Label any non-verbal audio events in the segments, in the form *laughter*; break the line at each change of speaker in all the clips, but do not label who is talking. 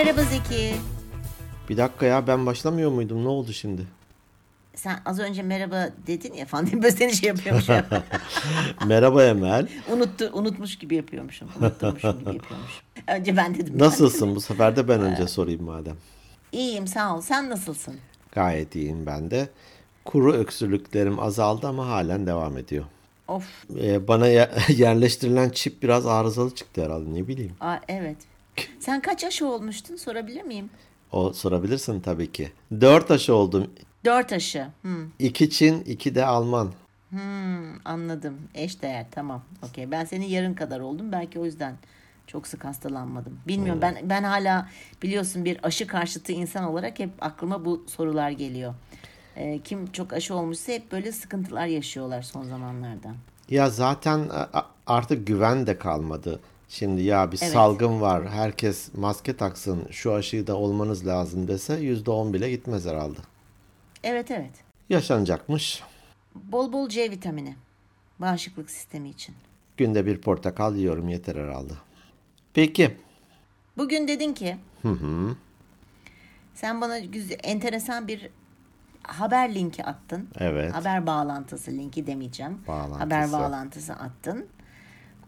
Merhaba Zeki.
Bir dakika ya ben başlamıyor muydum? Ne oldu şimdi?
Sen az önce merhaba dedin ya falan diye böyle seni şey yapıyormuşum. *laughs*
Merhaba Emel.
Unuttu, unutmuş gibi yapıyormuşum. Unutturmuşum gibi yapıyormuşum. Önce ben dedim.
Nasılsın? Bu sefer de ben önce sorayım madem.
İyiyim sağ ol. Sen nasılsın?
Gayet iyiyim ben de. Kuru öksürlüklerim azaldı ama halen devam ediyor.
Of.
Ee, bana ye- *laughs* yerleştirilen çip biraz arızalı çıktı herhalde ne bileyim.
Aa, evet. Sen kaç aşı olmuştun sorabilir miyim?
O sorabilirsin tabii ki. Dört aşı oldum.
Dört aşı. Hmm,
İki Çin, iki de Alman.
hmm, anladım. Eş değer tamam. Okey. Ben senin yarın kadar oldum. Belki o yüzden çok sık hastalanmadım. Bilmiyorum ben ben hala biliyorsun bir aşı karşıtı insan olarak hep aklıma bu sorular geliyor. Ee, kim çok aşı olmuşsa hep böyle sıkıntılar yaşıyorlar son zamanlarda.
Ya zaten artık güven de kalmadı. Şimdi ya bir
Evet.
salgın var, herkes maske taksın, şu aşıyı da olmanız lazım dese yüzde on bile gitmez herhalde.
Evet evet.
Yaşanacakmış.
Bol bol C vitamini. Bağışıklık sistemi için.
Günde bir portakal yiyorum yeter herhalde. Peki.
Bugün dedin ki sen bana güzel, enteresan bir haber linki attın.
Evet.
Haber bağlantısı linki demeyeceğim.
Bağlantısı.
Haber bağlantısı attın.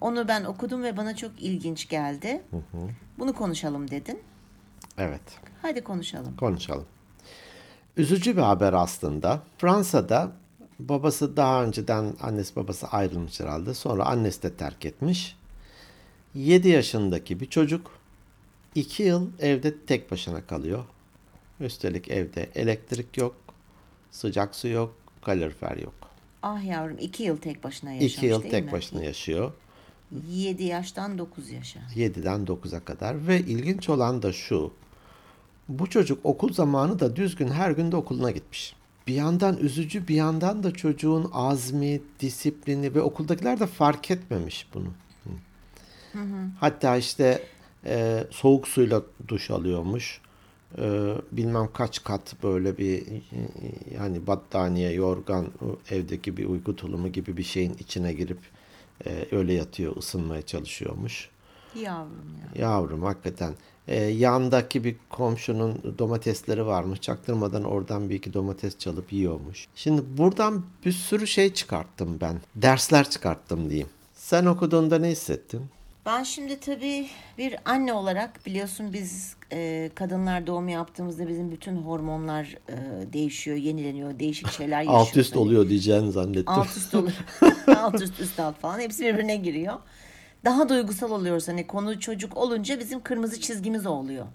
Onu ben okudum ve bana çok ilginç geldi. Bunu konuşalım dedin.
Evet.
Hadi konuşalım.
Konuşalım. Üzücü bir haber aslında. Fransa'da babası daha önceden annesi babası ayrılmış herhalde. Sonra annesi de terk etmiş. 7 yaşındaki bir çocuk 2 yıl evde tek başına kalıyor. Üstelik evde elektrik yok, sıcak su yok, kalorifer yok.
Ah yavrum iki yıl tek başına yaşamış
2 yıl
değil
tek
mi?
başına yaşıyor.
7 yaştan 9 yaşa.
7'den 9'a kadar ve ilginç olan da şu. Bu çocuk okul zamanı da düzgün her gün de okuluna gitmiş. Bir yandan üzücü bir yandan da çocuğun azmi, disiplini ve okuldakiler de fark etmemiş bunu. Hı. Hatta işte e, soğuk suyla duş alıyormuş. E, bilmem kaç kat böyle bir e, yani battaniye, yorgan, o evdeki bir uyku tulumu gibi bir şeyin içine girip e, öyle yatıyor, ısınmaya çalışıyormuş.
Yavrum ya.
Yavrum hakikaten. Ee, yandaki bir komşunun domatesleri varmış. Çaktırmadan oradan bir iki domates çalıp yiyormuş. Şimdi buradan bir sürü şey çıkarttım ben. Dersler çıkarttım diyeyim. Sen okuduğunda ne hissettin?
Ben şimdi tabii bir anne olarak biliyorsun biz e, kadınlar doğum yaptığımızda bizim bütün hormonlar e, değişiyor, yenileniyor, değişik şeyler yaşıyoruz.
Alt üst
Hani
oluyor diyeceğini zannettim.
Alt üst olur. *laughs* alt üst üst alt falan hepsi birbirine giriyor. Daha duygusal oluyoruz hani konu çocuk olunca bizim kırmızı çizgimiz o oluyor.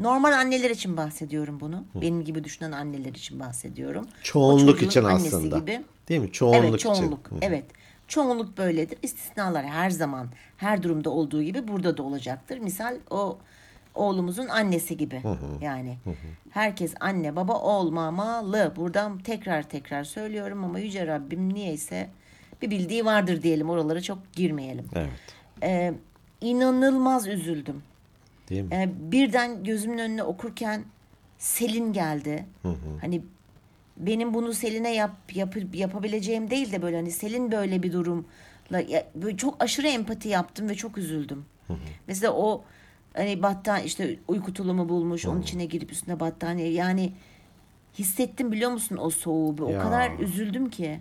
Normal anneler için bahsediyorum bunu. Benim gibi düşünen anneler için bahsediyorum.
Çoğunluk için aslında.
Gibi.
Değil mi? Çoğunluk
evet,
için.
çoğunluk. Evet. Çoğunluk böyledir. İstisnalar her zaman, her durumda olduğu gibi burada da olacaktır. Misal o oğlumuzun annesi gibi. Yani herkes anne baba olmamalı. Buradan tekrar tekrar söylüyorum ama Yüce Rabbim niyeyse bir bildiği vardır diyelim. Oralara çok girmeyelim.
Evet.
Ee, inanılmaz üzüldüm.
Değil mi?
Ee, birden gözümün önüne okurken Selin geldi. Hani benim bunu Selin'e yap, yap, yapabileceğim değil de böyle hani Selin böyle bir durumla ya, böyle çok aşırı empati yaptım ve çok üzüldüm. Mesela o hani battaniye işte uyku tulumu bulmuş onun içine girip üstüne battaniye yani hissettim biliyor musun o soğuğu o
Ya.
kadar üzüldüm ki.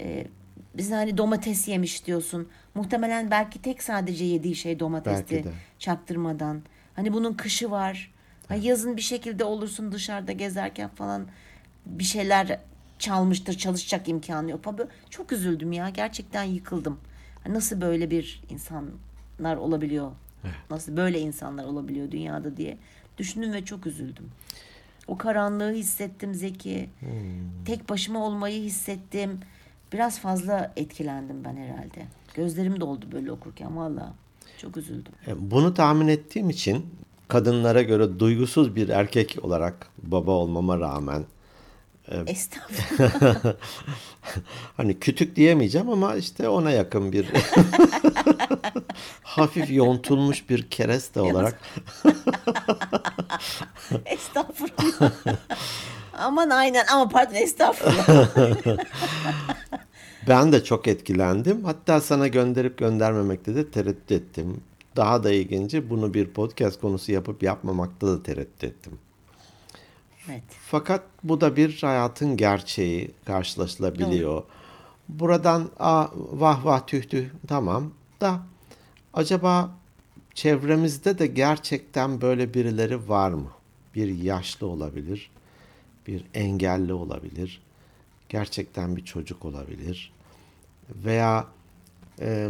Ee, biz hani domates yemiş diyorsun. Muhtemelen belki tek sadece yediği şey domatesti çaktırmadan. Hani bunun kışı var. Ha, yazın bir şekilde olursun dışarıda gezerken falan bir şeyler çalmıştır çalışacak imkanı yok Çok üzüldüm ya gerçekten yıkıldım. Nasıl böyle bir insanlar olabiliyor? Nasıl böyle insanlar olabiliyor dünyada diye düşündüm ve çok üzüldüm. O karanlığı hissettim Zeki. Tek başıma olmayı hissettim. Biraz fazla etkilendim ben herhalde. Gözlerim doldu böyle okurken valla. Çok üzüldüm.
E, Bunu tahmin ettiğim için kadınlara göre duygusuz bir erkek olarak baba olmama rağmen *laughs*
Estağfurullah. *laughs*
hani kütük diyemeyeceğim ama işte ona yakın bir *laughs* hafif yontulmuş bir kereste olarak
Estağfurullah. Aman aynen ama pardon estağfurullah. *laughs*
ben de çok etkilendim. Hatta sana gönderip göndermemekte de tereddüt ettim. daha da ilginci bunu bir podcast konusu yapıp yapmamakta da tereddüt ettim.
Evet.
Fakat bu da bir hayatın gerçeği karşılaşılabiliyor. Buradan Aa, vah vah tüh tüh tamam da acaba çevremizde de gerçekten böyle birileri var mı? Bir yaşlı olabilir, bir engelli olabilir, gerçekten bir çocuk olabilir veya e,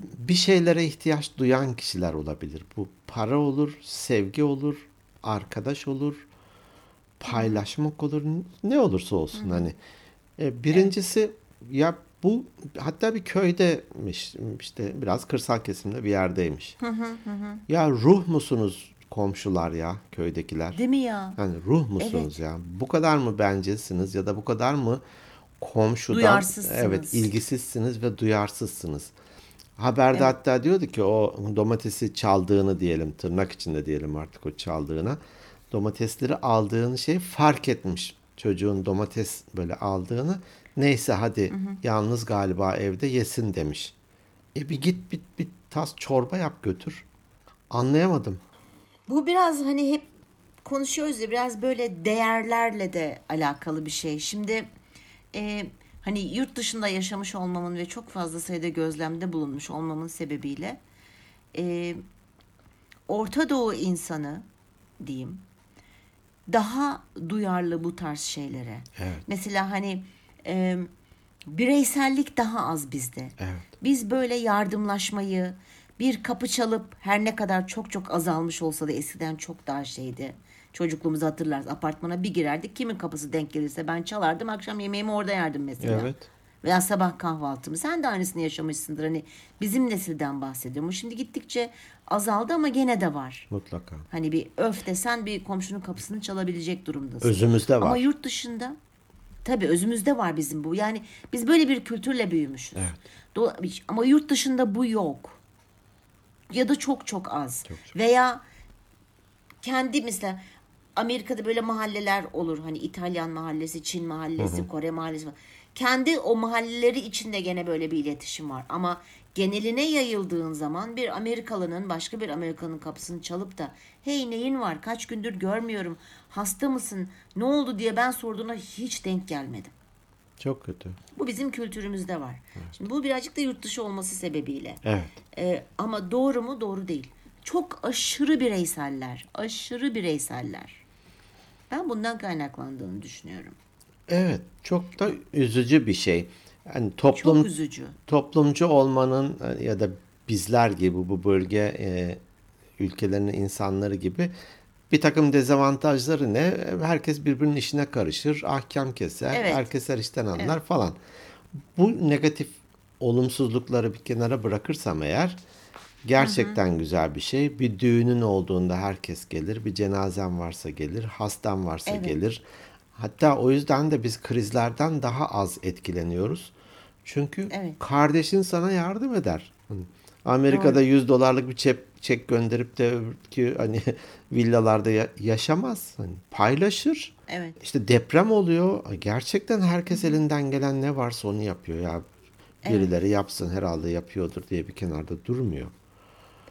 bir şeylere ihtiyaç duyan kişiler olabilir. Bu para olur, sevgi olur, arkadaş olur, paylaşmak olur, ne olursa olsun hani. E, birincisi ya bu hatta bir köydeymiş işte biraz kırsal kesimde bir yerdeymiş. Ya ruh musunuz komşular ya köydekiler?
Değil mi ya?
Yani ruh musunuz ya? Bu kadar mı bencilsiniz ya da bu kadar mı komşudan
Duyarsızsınız.
evet ilgisizsiniz ve duyarsızsınız. Haberde
Evet.
hatta diyordu ki o domatesi çaldığını diyelim tırnak içinde diyelim artık o çaldığına domatesleri aldığını şey fark etmiş çocuğun domates böyle aldığını neyse hadi yalnız galiba evde yesin demiş. E bir git bir, bir tas çorba yap götür. Anlayamadım.
Bu biraz hani hep konuşuyoruz ya biraz böyle değerlerle de alakalı bir şey. Şimdi e, hani yurt dışında yaşamış olmamın ve çok fazla sayıda gözlemde bulunmuş olmamın sebebiyle e, Orta Doğu insanı diyeyim daha duyarlı bu tarz şeylere.
Evet.
Mesela hani e, bireysellik daha az bizde.
Evet.
Biz böyle yardımlaşmayı, bir kapı çalıp her ne kadar çok çok azalmış olsa da eskiden çok daha şeydi. Çocukluğumuzu hatırlarız. Apartmana bir girerdik. Kimin kapısı denk gelirse ben çalardım. Akşam yemeğimi orada yerdim mesela.
Evet.
Veya sabah kahvaltımı. Sen de aynısını yaşamışsındır. Hani bizim nesilden bahsediyorum. Şimdi gittikçe azaldı ama gene de var.
Mutlaka.
Hani bir öf desen bir komşunun kapısını çalabilecek durumdasın.
Özümüzde var.
Ama yurt dışında tabii özümüzde var bizim bu. Yani biz böyle bir kültürle büyümüşüz.
Evet.
Do- ama yurt dışında bu yok. Ya da çok çok az. Veya kendi mesela Amerika'da böyle mahalleler olur. Hani İtalyan mahallesi, Çin mahallesi, Kore mahallesi. Kendi o mahalleleri içinde gene böyle bir iletişim var. Ama geneline yayıldığın zaman bir Amerikalının başka bir Amerikanın kapısını çalıp da hey neyin var kaç gündür görmüyorum hasta mısın ne oldu diye ben sorduğuna hiç denk gelmedim.
Çok kötü.
Bu bizim kültürümüzde var. Şimdi bu birazcık da yurt dışı olması sebebiyle.
Evet.
Ee, ama doğru mu? Doğru değil. Çok aşırı bireyseller. Aşırı bireyseller. Ben bundan kaynaklandığını düşünüyorum.
Evet. Çok da üzücü bir şey. Yani toplum
Çok üzücü.
toplumcu olmanın ya da bizler gibi bu bölge e, ülkelerinin insanları gibi bir takım dezavantajları ne? Herkes birbirinin işine karışır, ahkam keser,
Evet.
herkes her işten anlar falan. Bu negatif olumsuzlukları bir kenara bırakırsam eğer gerçekten güzel bir şey. Bir düğünün olduğunda herkes gelir, bir cenazen varsa gelir, hastan varsa
Evet.
gelir. Hatta o yüzden de biz krizlerden daha az etkileniyoruz. Çünkü
Evet.
kardeşin sana yardım eder. Hani Amerika'da 100 dolarlık bir çek, çek gönderip de ki hani *laughs* villalarda ya- yaşamaz. Hani paylaşır.
Evet.
İşte deprem oluyor. Gerçekten herkes elinden gelen ne varsa onu yapıyor ya. Birileri yapsın herhalde yapıyordur diye bir kenarda durmuyor.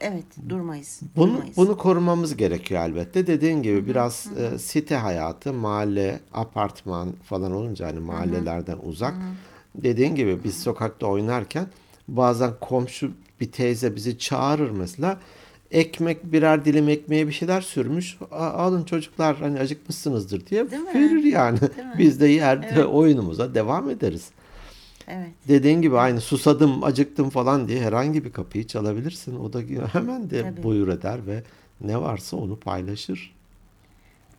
Evet. Durmayız.
Bunu
durmayız.
bunu korumamız gerekiyor elbette. Dediğin gibi biraz e, site hayatı, mahalle, apartman falan olunca hani mahallelerden uzak. Dediğin gibi biz sokakta oynarken bazen komşu bir teyze bizi çağırır mesela. Ekmek birer dilim ekmeğe bir şeyler sürmüş. "A- Alın çocuklar hani acıkmışsınızdır diye
Değil mi?
verir yani.
mi? *laughs*
Biz de yerde oyunumuza devam ederiz.
Evet.
Dediğin gibi aynı susadım, acıktım falan diye herhangi bir kapıyı çalabilirsin. O da hemen de
Tabii.
buyur eder ve ne varsa onu paylaşır.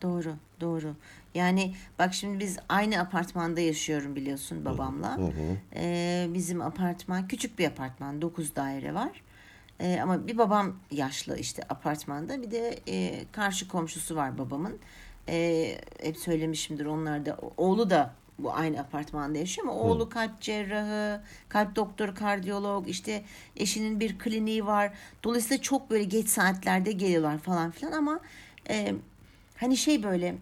Doğru, doğru. Yani bak şimdi biz aynı apartmanda yaşıyorum biliyorsun babamla. Ee, bizim apartman küçük bir apartman, 9 daire var. Ee, ama bir babam yaşlı işte apartmanda, bir de e, karşı komşusu var babamın. Ee, hep söylemişimdir onlar da oğlu da bu aynı apartmanda yaşıyor ama oğlu kalp cerrahı, kalp doktoru, kardiyolog, işte eşinin bir kliniği var. Dolayısıyla çok böyle geç saatlerde geliyorlar falan filan ama e, hani şey böyle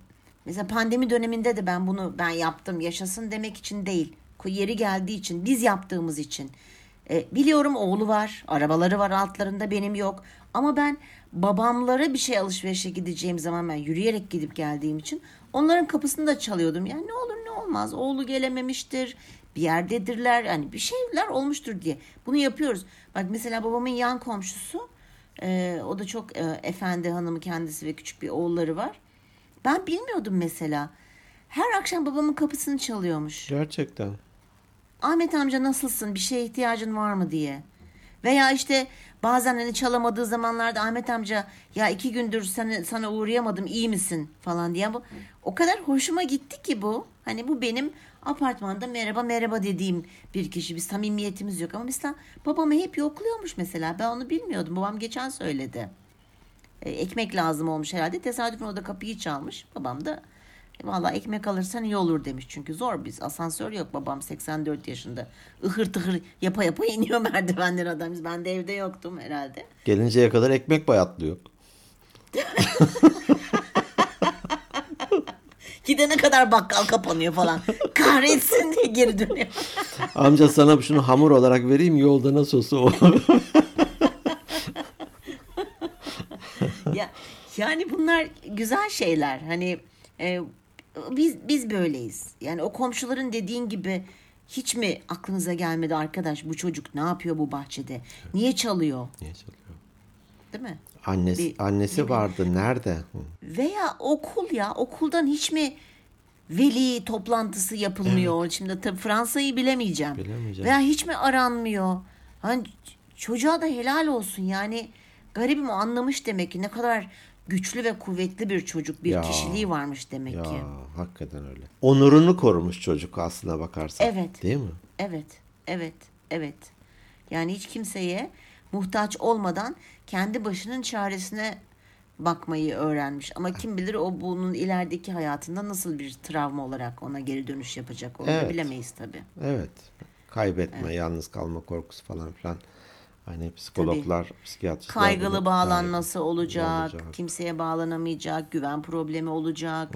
mesela pandemi döneminde de ben bunu ben yaptım yaşasın demek için değil. Yeri geldiği için biz yaptığımız için E, biliyorum oğlu var, arabaları var altlarında benim yok. Ama ben babamlara bir şey alışverişe gideceğim zaman ben yürüyerek gidip geldiğim için onların kapısını da çalıyordum. Yani ne olur ne olmaz oğlu gelememiştir, bir yerdedirler yani bir şeyler olmuştur diye. Bunu yapıyoruz. Bak mesela babamın yan komşusu e, o da çok e, efendi hanımı kendisi ve küçük bir oğulları var. Ben bilmiyordum mesela. Her akşam babamın kapısını çalıyormuş.
Gerçekten.
Ahmet amca nasılsın? Bir şeye ihtiyacın var mı diye. Veya işte bazen hani çalamadığı zamanlarda Ahmet amca ya iki gündür sana, sana uğrayamadım iyi misin falan diye. Bu, o kadar hoşuma gitti ki bu. Hani bu benim apartmanda merhaba merhaba dediğim bir kişi. Bir samimiyetimiz yok ama mesela babamı hep yokluyormuş mesela. Ben onu bilmiyordum. Babam geçen söyledi. E, ekmek lazım olmuş herhalde. Tesadüfen o da kapıyı çalmış. Babam da e, Valla ekmek alırsan iyi olur demiş. Çünkü zor biz. Asansör yok babam 84 yaşında. Ihır tıhır yapa yapa *laughs* iniyor merdivenler adam. Ben de evde yoktum herhalde.
Gelinceye kadar ekmek bayatlıyor. *laughs*
Gidene kadar bakkal kapanıyor falan. Kahretsin diye geri dönüyor.
Amca sana şunu hamur olarak vereyim yolda nasıl olsa o. *laughs*
ya yani bunlar güzel şeyler. Hani e, biz biz böyleyiz. Yani o komşuların dediğin gibi hiç mi aklınıza gelmedi arkadaş bu çocuk ne yapıyor bu bahçede? Niye çalıyor?
Niye çalıyor?
Değil mi?
Annesi,
Bir-
annesi vardı. Nerede?
Veya okul ya okuldan hiç mi veli toplantısı yapılmıyor? Şimdi tabii Fransa'yı bilemeyeceğim.
Bilemeyeceğim.
Veya hiç mi aranmıyor? Hani çocuğa da helal olsun yani garibim o anlamış demek ki ne kadar güçlü ve kuvvetli bir çocuk bir
Ya.
kişiliği varmış demek
Ya
ki.
hakikaten öyle. Onurunu korumuş çocuk aslına bakarsan.
Evet.
Değil mi?
Evet, evet, evet. Yani hiç kimseye muhtaç olmadan kendi başının çaresine bakmayı öğrenmiş. Ama kim bilir o bunun ilerideki hayatında nasıl bir travma olarak ona geri dönüş yapacak. Onu
Evet.
bilemeyiz tabii.
Evet. Kaybetme, yalnız kalma korkusu falan filan. Hani psikologlar, psikiyatristler
Kaygılı
bunu-
bağlanması olacak,
olacak.
kimseye bağlanamayacak, güven problemi olacak.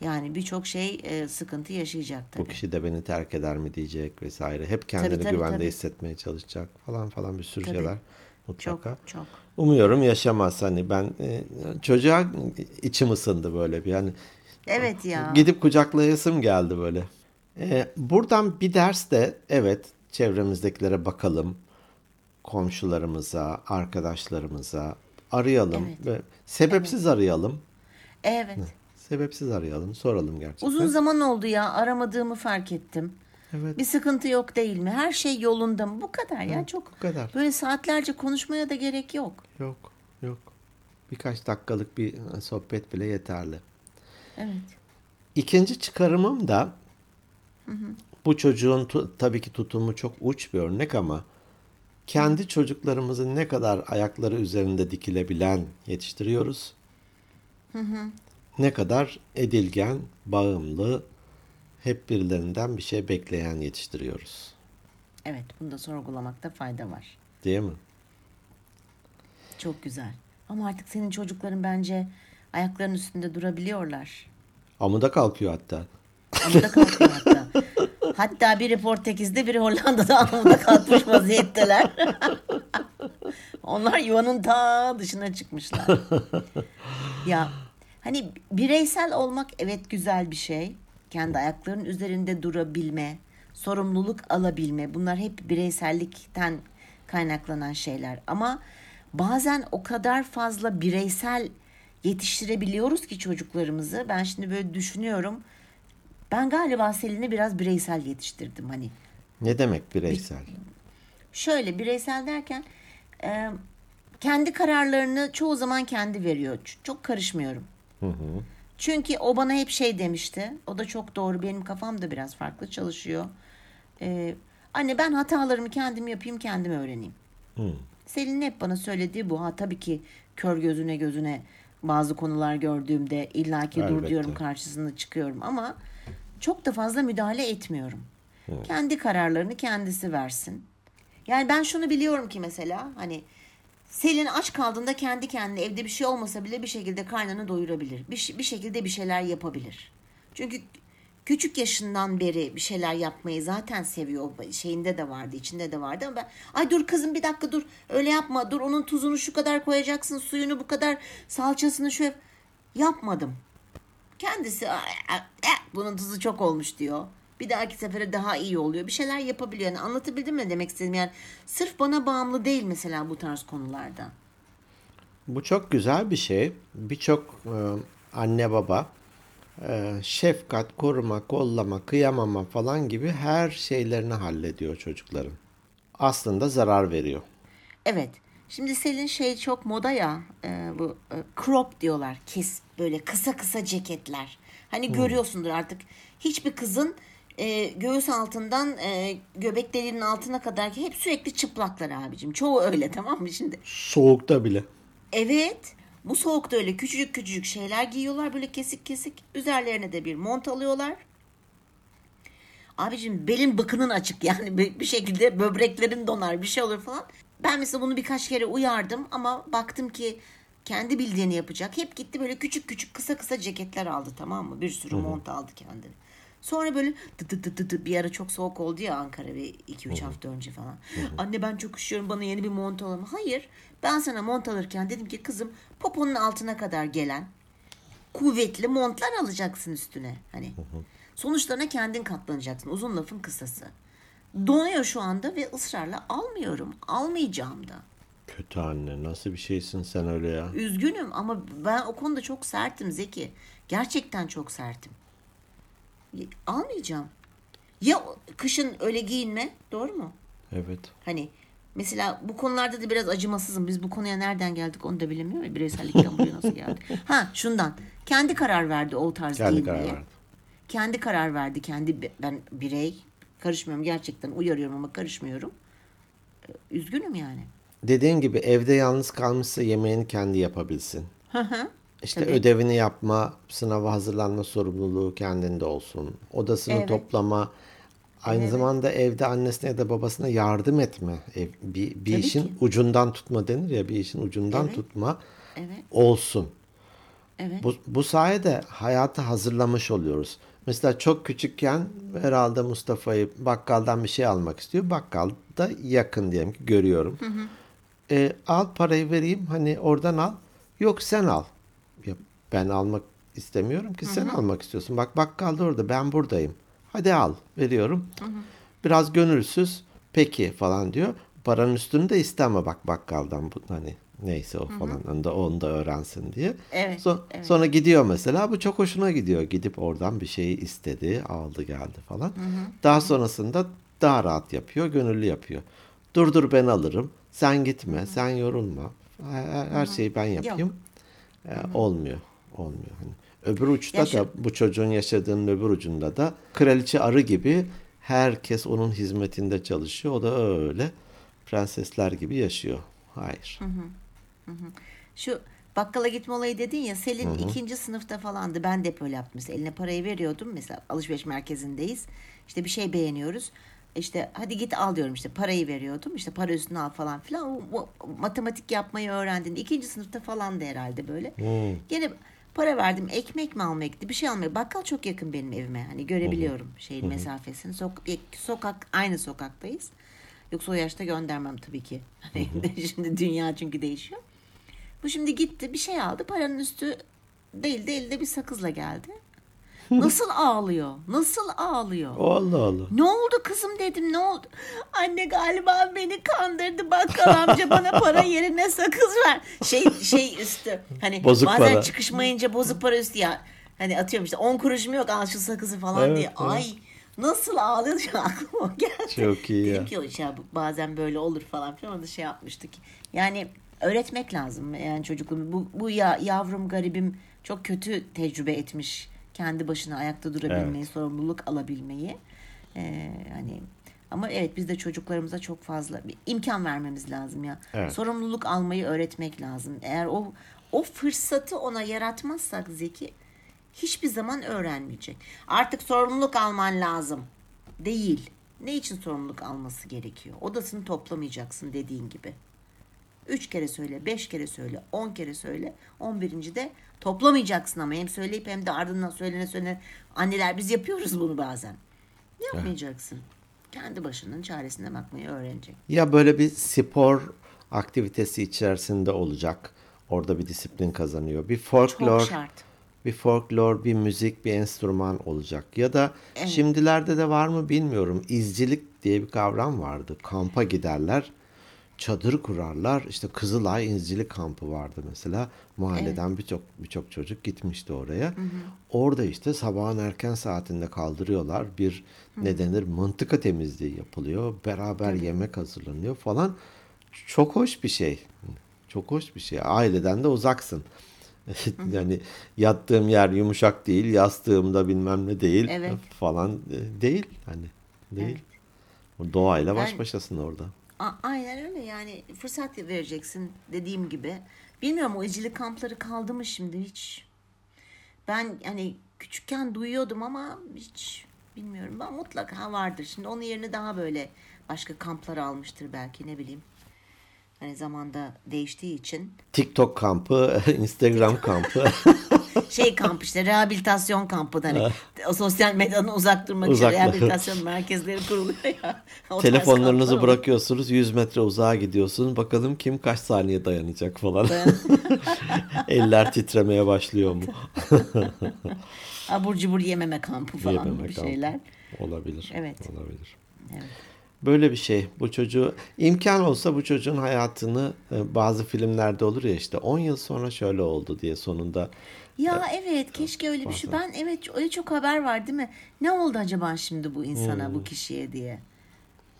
Yani birçok şey e, sıkıntı yaşayacak
Bu
tabii.
kişi de beni terk eder mi diyecek vesaire. Hep kendini
tabii,
güvende
tabii.
hissetmeye çalışacak falan falan bir sürü
Tabii.
şeyler
Çok
mutlaka.
çok.
Umuyorum yaşamaz hani ben e, çocuğa içim ısındı böyle bir yani
Evet ya.
gidip kucaklayasım geldi böyle. E, buradan bir ders de evet çevremizdekilere bakalım komşularımıza, arkadaşlarımıza arayalım
Evet.
ve sebepsiz arayalım.
Evet.
Sebepsiz arayalım, soralım gerçekten.
Uzun zaman oldu ya aramadığımı fark ettim.
Evet.
Bir sıkıntı yok değil mi? Her şey yolunda mı? Bu kadar ya. Çok
bu kadar.
böyle saatlerce konuşmaya da gerek yok.
Yok, yok. Birkaç dakikalık bir e, sohbet bile yeterli.
Evet.
İkinci çıkarımım da bu çocuğun tu- tabii ki tutumu çok uç bir örnek ama kendi çocuklarımızı ne kadar ayakları üzerinde dikilebilen yetiştiriyoruz. Ne kadar edilgen, bağımlı, hep birilerinden bir şey bekleyen yetiştiriyoruz.
Evet, bunu da sorgulamakta fayda var.
Değil mi?
Çok güzel. Ama artık senin çocukların bence ayaklarının üstünde durabiliyorlar.
Amuda kalkıyor hatta.
Amuda kalkıyor hatta. Hatta biri Portekiz'de biri Hollanda'da amuda kalkmış vaziyetteler. *laughs* Onlar yuvanın ta dışına çıkmışlar. ya hani bireysel olmak evet güzel bir şey. Kendi ayaklarının üzerinde durabilme, sorumluluk alabilme bunlar hep bireysellikten kaynaklanan şeyler. Ama bazen o kadar fazla bireysel yetiştirebiliyoruz ki çocuklarımızı. Ben şimdi böyle düşünüyorum. Ben galiba Selin'i biraz bireysel yetiştirdim hani.
Ne demek bireysel?
Şöyle bireysel derken e, kendi kararlarını çoğu zaman kendi veriyor. Çok karışmıyorum. Çünkü o bana hep şey demişti. O da çok doğru. Benim kafam da biraz farklı çalışıyor. E, anne ben hatalarımı kendim yapayım, kendim öğreneyim. Selin'in hep bana söylediği bu. Ha tabii ki kör gözüne gözüne bazı konular gördüğümde illaki dur diyorum karşısında çıkıyorum ama çok da fazla müdahale etmiyorum. Kendi kararlarını kendisi versin. Yani ben şunu biliyorum ki mesela hani Selin aç kaldığında kendi kendine evde bir şey olmasa bile bir şekilde karnını doyurabilir. Bir, bir şekilde bir şeyler yapabilir. Çünkü küçük yaşından beri bir şeyler yapmayı zaten seviyor. Şeyinde de vardı, içinde de vardı ama ben ay dur kızım bir dakika dur. Öyle yapma. Dur onun tuzunu şu kadar koyacaksın, suyunu bu kadar, salçasını şöyle yapmadım. Kendisi "Ay, ay, eh, bunun tuzu çok olmuş diyor. Bir dahaki sefere daha iyi oluyor. Bir şeyler yapabiliyor. Yani anlatabildim mi demek istedim yani. Sırf bana bağımlı değil mesela bu tarz konularda.
Bu çok güzel bir şey. Birçok e, anne baba e, şefkat, koruma, kollama, kıyamama falan gibi her şeylerini hallediyor çocukların. Aslında zarar veriyor.
Evet. Şimdi Selin şey çok moda ya e, bu e, crop diyorlar kes böyle kısa kısa ceketler. Hani görüyorsundur artık hiçbir kızın e, göğüs altından e, göbek deliğinin altına kadar ki hep sürekli çıplaklar abicim. Çoğu öyle *laughs* tamam mı şimdi?
Soğukta bile.
Evet. Bu soğukta öyle küçücük küçücük şeyler giyiyorlar böyle kesik kesik. Üzerlerine de bir mont alıyorlar. Abicim belin bıkının açık yani bir şekilde böbreklerin donar bir şey olur falan. Ben mesela bunu birkaç kere uyardım ama baktım ki kendi bildiğini yapacak. Hep gitti böyle küçük küçük kısa kısa ceketler aldı tamam mı? Bir sürü mont aldı kendine. Sonra böyle dı dı dı dı dı bir ara çok soğuk oldu ya Ankara bir 2-3 hafta önce falan. Anne ben çok üşüyorum bana yeni bir mont alalım. Hayır ben sana mont alırken dedim ki kızım poponun altına kadar gelen kuvvetli montlar alacaksın üstüne. Hani sonuçlarına kendin katlanacaksın. Uzun lafın kısası. Donuyor şu anda ve ısrarla almıyorum. Almayacağım da.
Kötü anne nasıl bir şeysin sen öyle ya?
Üzgünüm ama ben o konuda çok sertim Zeki. Gerçekten çok sertim. Almayacağım. Ya kışın öyle giyinme, doğru mu?
Evet.
Hani mesela bu konularda da biraz acımasızım. Biz bu konuya nereden geldik onu da bilemiyorum. Bireysellikten buraya nasıl geldik? *laughs* Ha şundan. Kendi karar verdi o tarz
Kendi
giyinmeye.
karar verdi.
Kendi karar verdi. Kendi ben birey karışmıyorum gerçekten uyarıyorum ama karışmıyorum. Ee, Üzgünüm yani.
Dediğin gibi evde yalnız kalmışsa yemeğini kendi yapabilsin. İşte ödevini yapma, sınava hazırlanma sorumluluğu kendinde olsun. Odasını
Evet.
toplama, aynı zamanda evde annesine ya da babasına yardım etme. Ev, bir, bir
Tabii
işin
ki.
ucundan tutma denir ya, bir işin ucundan
Evet.
tutma
Evet.
olsun.
Evet.
Bu, bu sayede hayatı hazırlamış oluyoruz. Mesela çok küçükken herhalde Mustafa'yı bakkaldan bir şey almak istiyor. Bakkalda yakın diyelim ki görüyorum. E, al parayı vereyim hani oradan al. Yok sen al. Ya, ben almak istemiyorum ki sen almak istiyorsun. Bak bakkal da orada ben buradayım. Hadi al veriyorum. Biraz gönülsüz peki falan diyor. Paranın üstünü de isteme bak bakkaldan bu hani neyse o falan onu da onu da öğrensin diye.
Evet,
Son-
evet.
Sonra gidiyor mesela bu çok hoşuna gidiyor. Gidip oradan bir şeyi istedi, aldı geldi falan. Daha sonrasında daha rahat yapıyor, gönüllü yapıyor. Dur dur ben alırım. Sen gitme, sen yorulma. Her, her şeyi ben yapayım. Ee, olmuyor. Olmuyor. Hani öbür uçta
Yaşa-
da bu çocuğun yaşadığının öbür ucunda da kraliçe arı gibi herkes onun hizmetinde çalışıyor. O da öyle prensesler gibi yaşıyor. Hayır.
Şu bakkala gitme olayı dedin ya Selin ikinci sınıfta falandı. Ben de hep öyle yaptım. Mesela eline parayı veriyordum. Mesela alışveriş merkezindeyiz. İşte bir şey beğeniyoruz. İşte hadi git al diyorum işte parayı veriyordum. İşte para üstüne al falan filan. O, o matematik yapmayı öğrendin. İkinci sınıfta falan da herhalde böyle. Gene para verdim. Ekmek mi almaya gitti? Bir şey almaya. Bakkal çok yakın benim evime. Hani görebiliyorum şeyin mesafesini. Sok- sokak aynı sokaktayız. Yoksa o yaşta göndermem tabii ki. Hani *laughs* şimdi dünya çünkü değişiyor. Bu şimdi gitti bir şey aldı. Paranın üstü değil de elde bir sakızla geldi. Nasıl *laughs* ağlıyor? Nasıl ağlıyor?
Allah Allah.
Ne oldu kızım dedim ne oldu? Anne galiba beni kandırdı bakkal amca bana para *laughs* yerine sakız ver. Şey şey üstü hani
Bozuk
bazen
para.
çıkışmayınca bozuk para üstü ya. Hani atıyorum işte 10 kuruşum yok al şu sakızı falan
Evet,
diye.
evet.
Ay nasıl ağlıyor şu aklıma geldi.
Çok iyi ya.
Dedim ki bu- bazen böyle olur falan filan da şey yapmıştık. Yani öğretmek lazım yani çocukluğum. Bu, bu ya, yavrum garibim çok kötü tecrübe etmiş. Kendi başına ayakta durabilmeyi, sorumluluk alabilmeyi. Ee, hani ama evet biz de çocuklarımıza çok fazla bir imkan vermemiz lazım ya.
Evet.
Sorumluluk almayı öğretmek lazım. Eğer o o fırsatı ona yaratmazsak Zeki hiçbir zaman öğrenmeyecek. Artık sorumluluk alman lazım. Değil. Ne için sorumluluk alması gerekiyor? Odasını toplamayacaksın dediğin gibi. Üç kere söyle, beş kere söyle, on kere söyle. On birinci de toplamayacaksın ama hem söyleyip hem de ardından söylene söylene. Anneler biz yapıyoruz bunu bazen. Yapmayacaksın. Kendi başının çaresine bakmayı öğrenecek.
Ya böyle bir spor aktivitesi içerisinde olacak. Orada bir disiplin kazanıyor. Bir folklor,
Çok şart.
bir folklor, bir müzik, bir enstrüman olacak. Ya da şimdilerde de var mı bilmiyorum. İzcilik diye bir kavram vardı. Kampa giderler, çadır kurarlar. İşte Kızılay İzcilik kampı vardı mesela. Mahalleden birçok birçok çocuk gitmişti oraya. Orada işte sabahın erken saatinde kaldırıyorlar. Bir ne denir mıntıka temizliği yapılıyor. Beraber yemek hazırlanıyor falan. Çok hoş bir şey. Çok hoş bir şey. Aileden de uzaksın. *laughs* yani yattığım yer yumuşak değil, yastığımda bilmem ne değil
Evet.
falan e, değil hani değil. O Doğayla baş başasın orada.
A- aynen öyle yani fırsat vereceksin dediğim gibi. Bilmiyorum o izcilik kampları kaldı mı şimdi hiç. Ben hani küçükken duyuyordum ama hiç bilmiyorum. Ben mutlaka vardır. Şimdi onun yerine daha böyle başka kamplar almıştır belki ne bileyim. Hani zamanda değiştiği için.
TikTok kampı, *laughs* Instagram kampı. *laughs* *laughs*
Şey kamp işte rehabilitasyon kampı da hani o sosyal medyadan uzak durmak için
Uzak-
rehabilitasyon merkezleri kuruluyor ya. *laughs* *laughs*
Telefonlarınızı bırakıyorsunuz 100 metre uzağa gidiyorsunuz. Bakalım kim kaç saniye dayanacak falan. Eller titremeye başlıyor mu?
Abur cubur yememe kampı falan
Yememe
bir
kampı.
şeyler.
Olabilir.
Evet.
Olabilir.
Evet.
Böyle bir şey. Bu çocuğu imkan olsa bu çocuğun hayatını e, bazı filmlerde olur ya işte 10 yıl sonra şöyle oldu diye sonunda
Ya evet keşke öyle bir şey. Ben evet öyle çok haber var değil mi? Ne oldu acaba şimdi bu insana,
Hmm.
bu kişiye diye.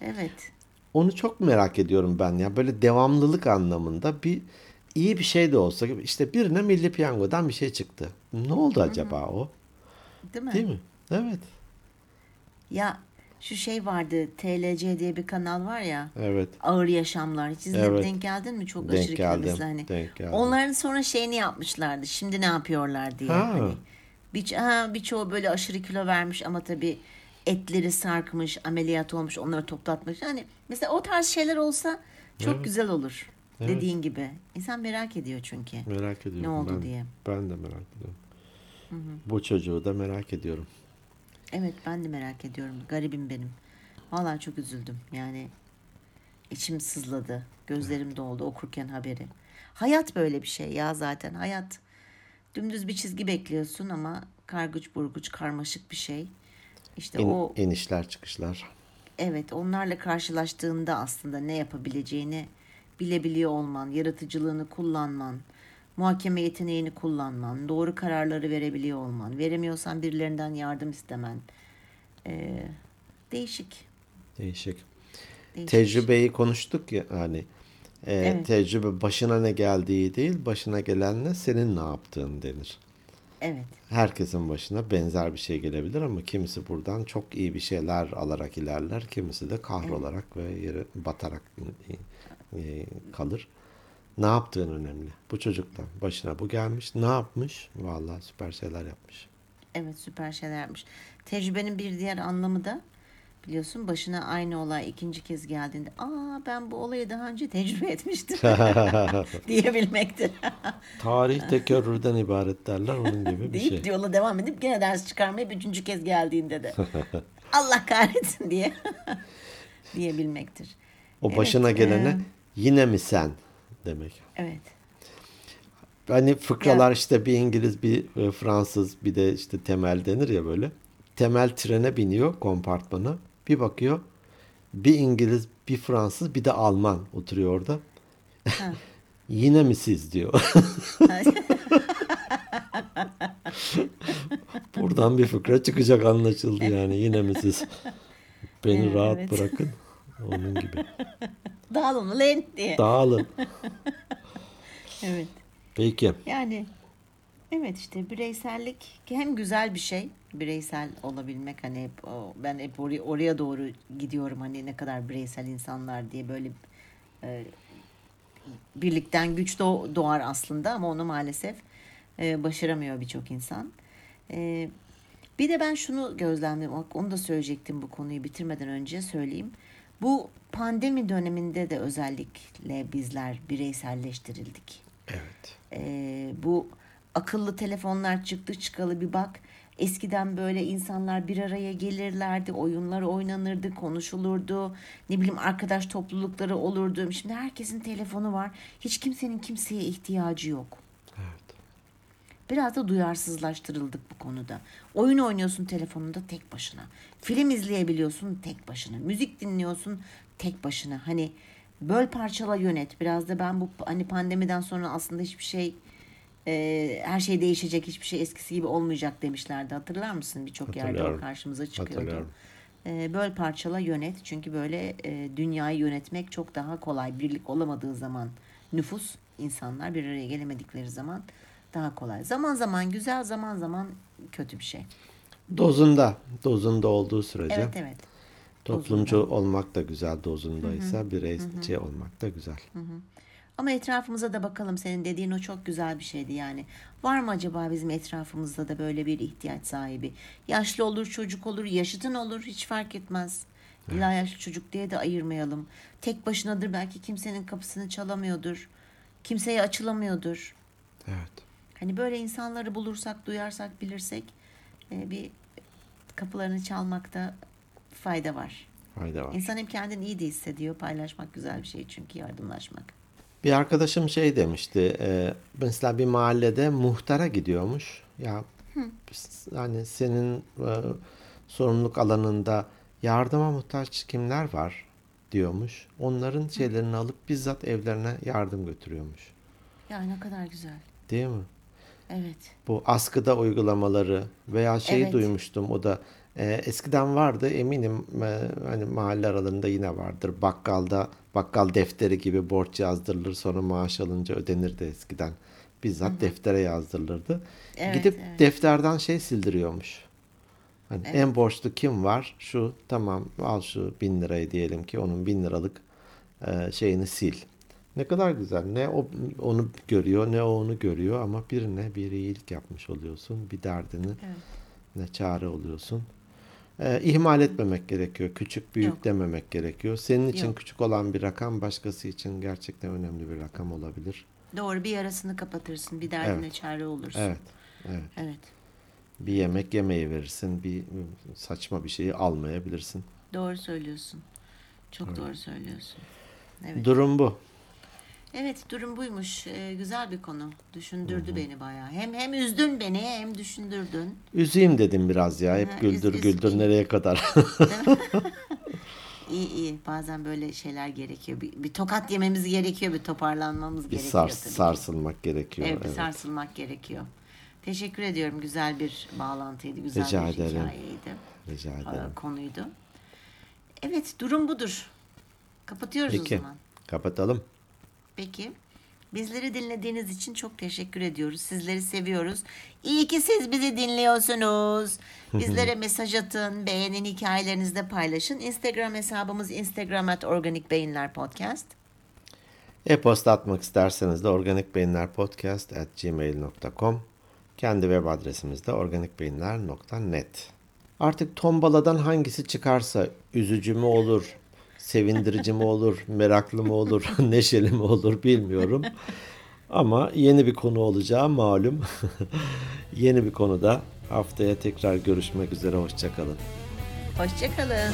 Evet.
Onu çok merak ediyorum ben ya. Böyle devamlılık anlamında bir iyi bir şey de olsa işte birine Milli Piyango'dan bir şey çıktı. Ne oldu acaba o?
Değil mi?
Değil mi? Evet.
Ya şu şey vardı TLC diye bir kanal var ya.
Evet.
Ağır Yaşamlar. Hiç izledin,
Evet.
denk geldin mi? Çok
Denk
aşırı
geldim,
kilomuzda hani.
denk geldim.
Onların sonra şeyini yapmışlardı. Şimdi ne yapıyorlar diye.
Ha.
Hani bir, ha, birçoğu böyle aşırı kilo vermiş ama tabii etleri sarkmış, ameliyat olmuş, onları toplatmış. Yani mesela o tarz şeyler olsa çok
Evet.
güzel olur.
Evet.
Dediğin gibi. İnsan merak ediyor çünkü.
Merak ediyorum.
Ne oldu
ben,
diye.
Ben de merak ediyorum. Bu çocuğu da merak ediyorum.
Evet ben de merak ediyorum. Garibim benim. Vallahi çok üzüldüm. Yani içim sızladı. Gözlerim doldu okurken haberi. Hayat böyle bir şey ya zaten. Hayat dümdüz bir çizgi bekliyorsun ama kargıç burguç karmaşık bir şey. İşte
İn,
o
inişler çıkışlar.
evet onlarla karşılaştığında aslında ne yapabileceğini bilebiliyor olman, yaratıcılığını kullanman, muhakeme yeteneğini kullanman, doğru kararları verebiliyor olman, veremiyorsan birilerinden yardım istemen. Ee, değişik.
Değişik.
değişik.
Tecrübeyi konuştuk ya hani. e,
Evet.
Tecrübe başına ne geldiği değil, başına gelenle senin ne yaptığın denir.
Evet.
Herkesin başına benzer bir şey gelebilir ama kimisi buradan çok iyi bir şeyler alarak ilerler, kimisi de kahrolarak ve yere batarak e, kalır. Ne yaptığın önemli. Bu çocuktan başına bu gelmiş. Ne yapmış? Vallahi süper şeyler yapmış.
Evet süper şeyler yapmış. Tecrübenin bir diğer anlamı da biliyorsun başına aynı olay ikinci kez geldiğinde aa ben bu olayı daha önce tecrübe etmiştim *laughs* diyebilmektir.
Tarih tekerrürden ibaret derler onun gibi bir
deyip
şey.
yola devam edip gene ders çıkarmayı üçüncü kez geldiğinde de *laughs* Allah kahretsin diye *laughs* diyebilmektir.
O
Evet,
başına gelene
e,
yine mi sen demek.
Evet.
Hani fıkralar işte bir İngiliz bir e, Fransız bir de işte temel denir ya böyle. Temel trene biniyor kompartmana. Bir bakıyor bir İngiliz bir Fransız bir de Alman oturuyor orada. *laughs* Yine mi siz diyor. *laughs* Buradan bir fıkra çıkacak anlaşıldı yani. Yine mi siz? *laughs* Beni
Evet,
rahat
evet.
bırakın. Onun gibi. *laughs*
Dağılın lan diye.
Dağılın. *laughs*
Evet.
Peki.
Yani evet işte bireysellik hem güzel bir şey bireysel olabilmek hani hep o, ben hep oraya, oraya doğru gidiyorum hani ne kadar bireysel insanlar diye böyle e, birlikten güç doğ- doğar aslında ama onu maalesef e, başaramıyor birçok insan. E, bir de ben şunu gözlemledim onu da söyleyecektim bu konuyu bitirmeden önce söyleyeyim. Bu pandemi döneminde de özellikle bizler bireyselleştirildik.
Evet.
Ee, bu akıllı telefonlar çıktı çıkalı bir bak. Eskiden böyle insanlar bir araya gelirlerdi, oyunlar oynanırdı, konuşulurdu. Ne bileyim arkadaş toplulukları olurdu. Şimdi herkesin telefonu var. Hiç kimsenin kimseye ihtiyacı yok. Biraz da duyarsızlaştırıldık bu konuda. Oyun oynuyorsun telefonunda tek başına. Film izleyebiliyorsun tek başına. Müzik dinliyorsun tek başına. Hani böl parçala yönet. Biraz da ben bu hani pandemiden sonra aslında hiçbir şey e, her şey değişecek, hiçbir şey eskisi gibi olmayacak demişlerdi. Hatırlar mısın? Birçok yerde o karşımıza çıkıyordu. E, böl parçala yönet. Çünkü böyle e, dünyayı yönetmek çok daha kolay. Birlik olamadığı zaman nüfus, insanlar bir araya gelemedikleri zaman daha kolay. Zaman zaman güzel, zaman zaman kötü bir şey.
Dozunda, dozunda olduğu sürece
Evet evet.
toplumcu olmak da güzel dozundaysa bireyci olmak da güzel.
Ama etrafımıza da bakalım senin dediğin o çok güzel bir şeydi yani. Var mı acaba bizim etrafımızda da böyle bir ihtiyaç sahibi? Yaşlı olur, çocuk olur, yaşıtın olur hiç fark etmez. İlla yaşlı çocuk diye de ayırmayalım. Tek başınadır belki kimsenin kapısını çalamıyordur. Kimseye açılamıyordur.
Evet.
Hani böyle insanları bulursak, duyarsak, bilirsek e, bir kapılarını çalmakta fayda var.
Fayda var.
İnsan hem kendini iyi de hissediyor. Paylaşmak güzel bir şey çünkü yardımlaşmak.
Bir arkadaşım şey demişti. e, mesela bir mahallede muhtara gidiyormuş. Ya hani senin e, sorumluluk alanında yardıma muhtaç kimler var diyormuş. Onların şeylerini alıp bizzat evlerine yardım götürüyormuş.
Ya ne kadar güzel.
Değil mi?
Evet.
Bu askıda uygulamaları veya şeyi
Evet.
duymuştum o da e, eskiden vardı eminim e, hani mahalle aralarında yine vardır. Bakkalda bakkal defteri gibi borç yazdırılır sonra maaş alınca ödenirdi eskiden. Bizzat deftere yazdırılırdı.
Evet,
Gidip
evet.
defterden şey sildiriyormuş. Hani en borçlu kim var? Şu tamam al şu bin lirayı diyelim ki onun bin liralık e, şeyini sil. Ne kadar güzel. Ne o onu görüyor ne o onu görüyor ama birine bir iyilik yapmış oluyorsun. Bir derdini
Evet.
ne çare oluyorsun. E, ihmal etmemek gerekiyor. Küçük büyük
Yok.
dememek gerekiyor. Senin için
Yok.
küçük olan bir rakam başkası için gerçekten önemli bir rakam olabilir.
Doğru bir yarasını kapatırsın. Bir derdine
Evet.
çare olursun.
Evet. Evet.
Evet.
Bir yemek yemeyi verirsin. Bir saçma bir şeyi almayabilirsin.
Doğru söylüyorsun. Çok doğru söylüyorsun. Evet.
Durum bu.
Evet durum buymuş. Ee, güzel bir konu. Düşündürdü beni bayağı. Hem hem üzdün beni hem düşündürdün.
Üzeyim dedim biraz ya. Hep
Ha,
güldür
üz-
güldür
üz-
nereye kadar. *laughs*
İyi iyi. Bazen böyle şeyler gerekiyor. Bir, bir tokat yememiz gerekiyor. Bir toparlanmamız
bir
gerekiyor.
sars,
tabii
sarsılmak gerekiyor.
Evet, bir
evet.
sarsılmak gerekiyor. Teşekkür ediyorum. Güzel bir bağlantıydı. Güzel
Rica
bir
ederim.
hikayeydi.
Rica
e,
ederim.
konuydu. Evet durum budur. Kapatıyoruz
Peki.
o zaman.
Kapatalım.
Peki. Bizleri dinlediğiniz için çok teşekkür ediyoruz. Sizleri seviyoruz. İyi ki siz bizi dinliyorsunuz. Bizlere mesaj atın, beğenin, hikayelerinizde paylaşın. Instagram hesabımız Instagram at Organik Beyinler Podcast.
E-posta atmak isterseniz de organikbeyinlerpodcast at gmail.com Kendi web adresimiz de organikbeyinler.net Artık tombaladan hangisi çıkarsa üzücü mü olur, sevindirici mi olur, meraklı mı olur, *laughs* neşeli mi olur bilmiyorum. Ama yeni bir konu olacağı malum. *laughs* yeni bir konuda haftaya tekrar görüşmek üzere. Hoşçakalın.
Hoşçakalın.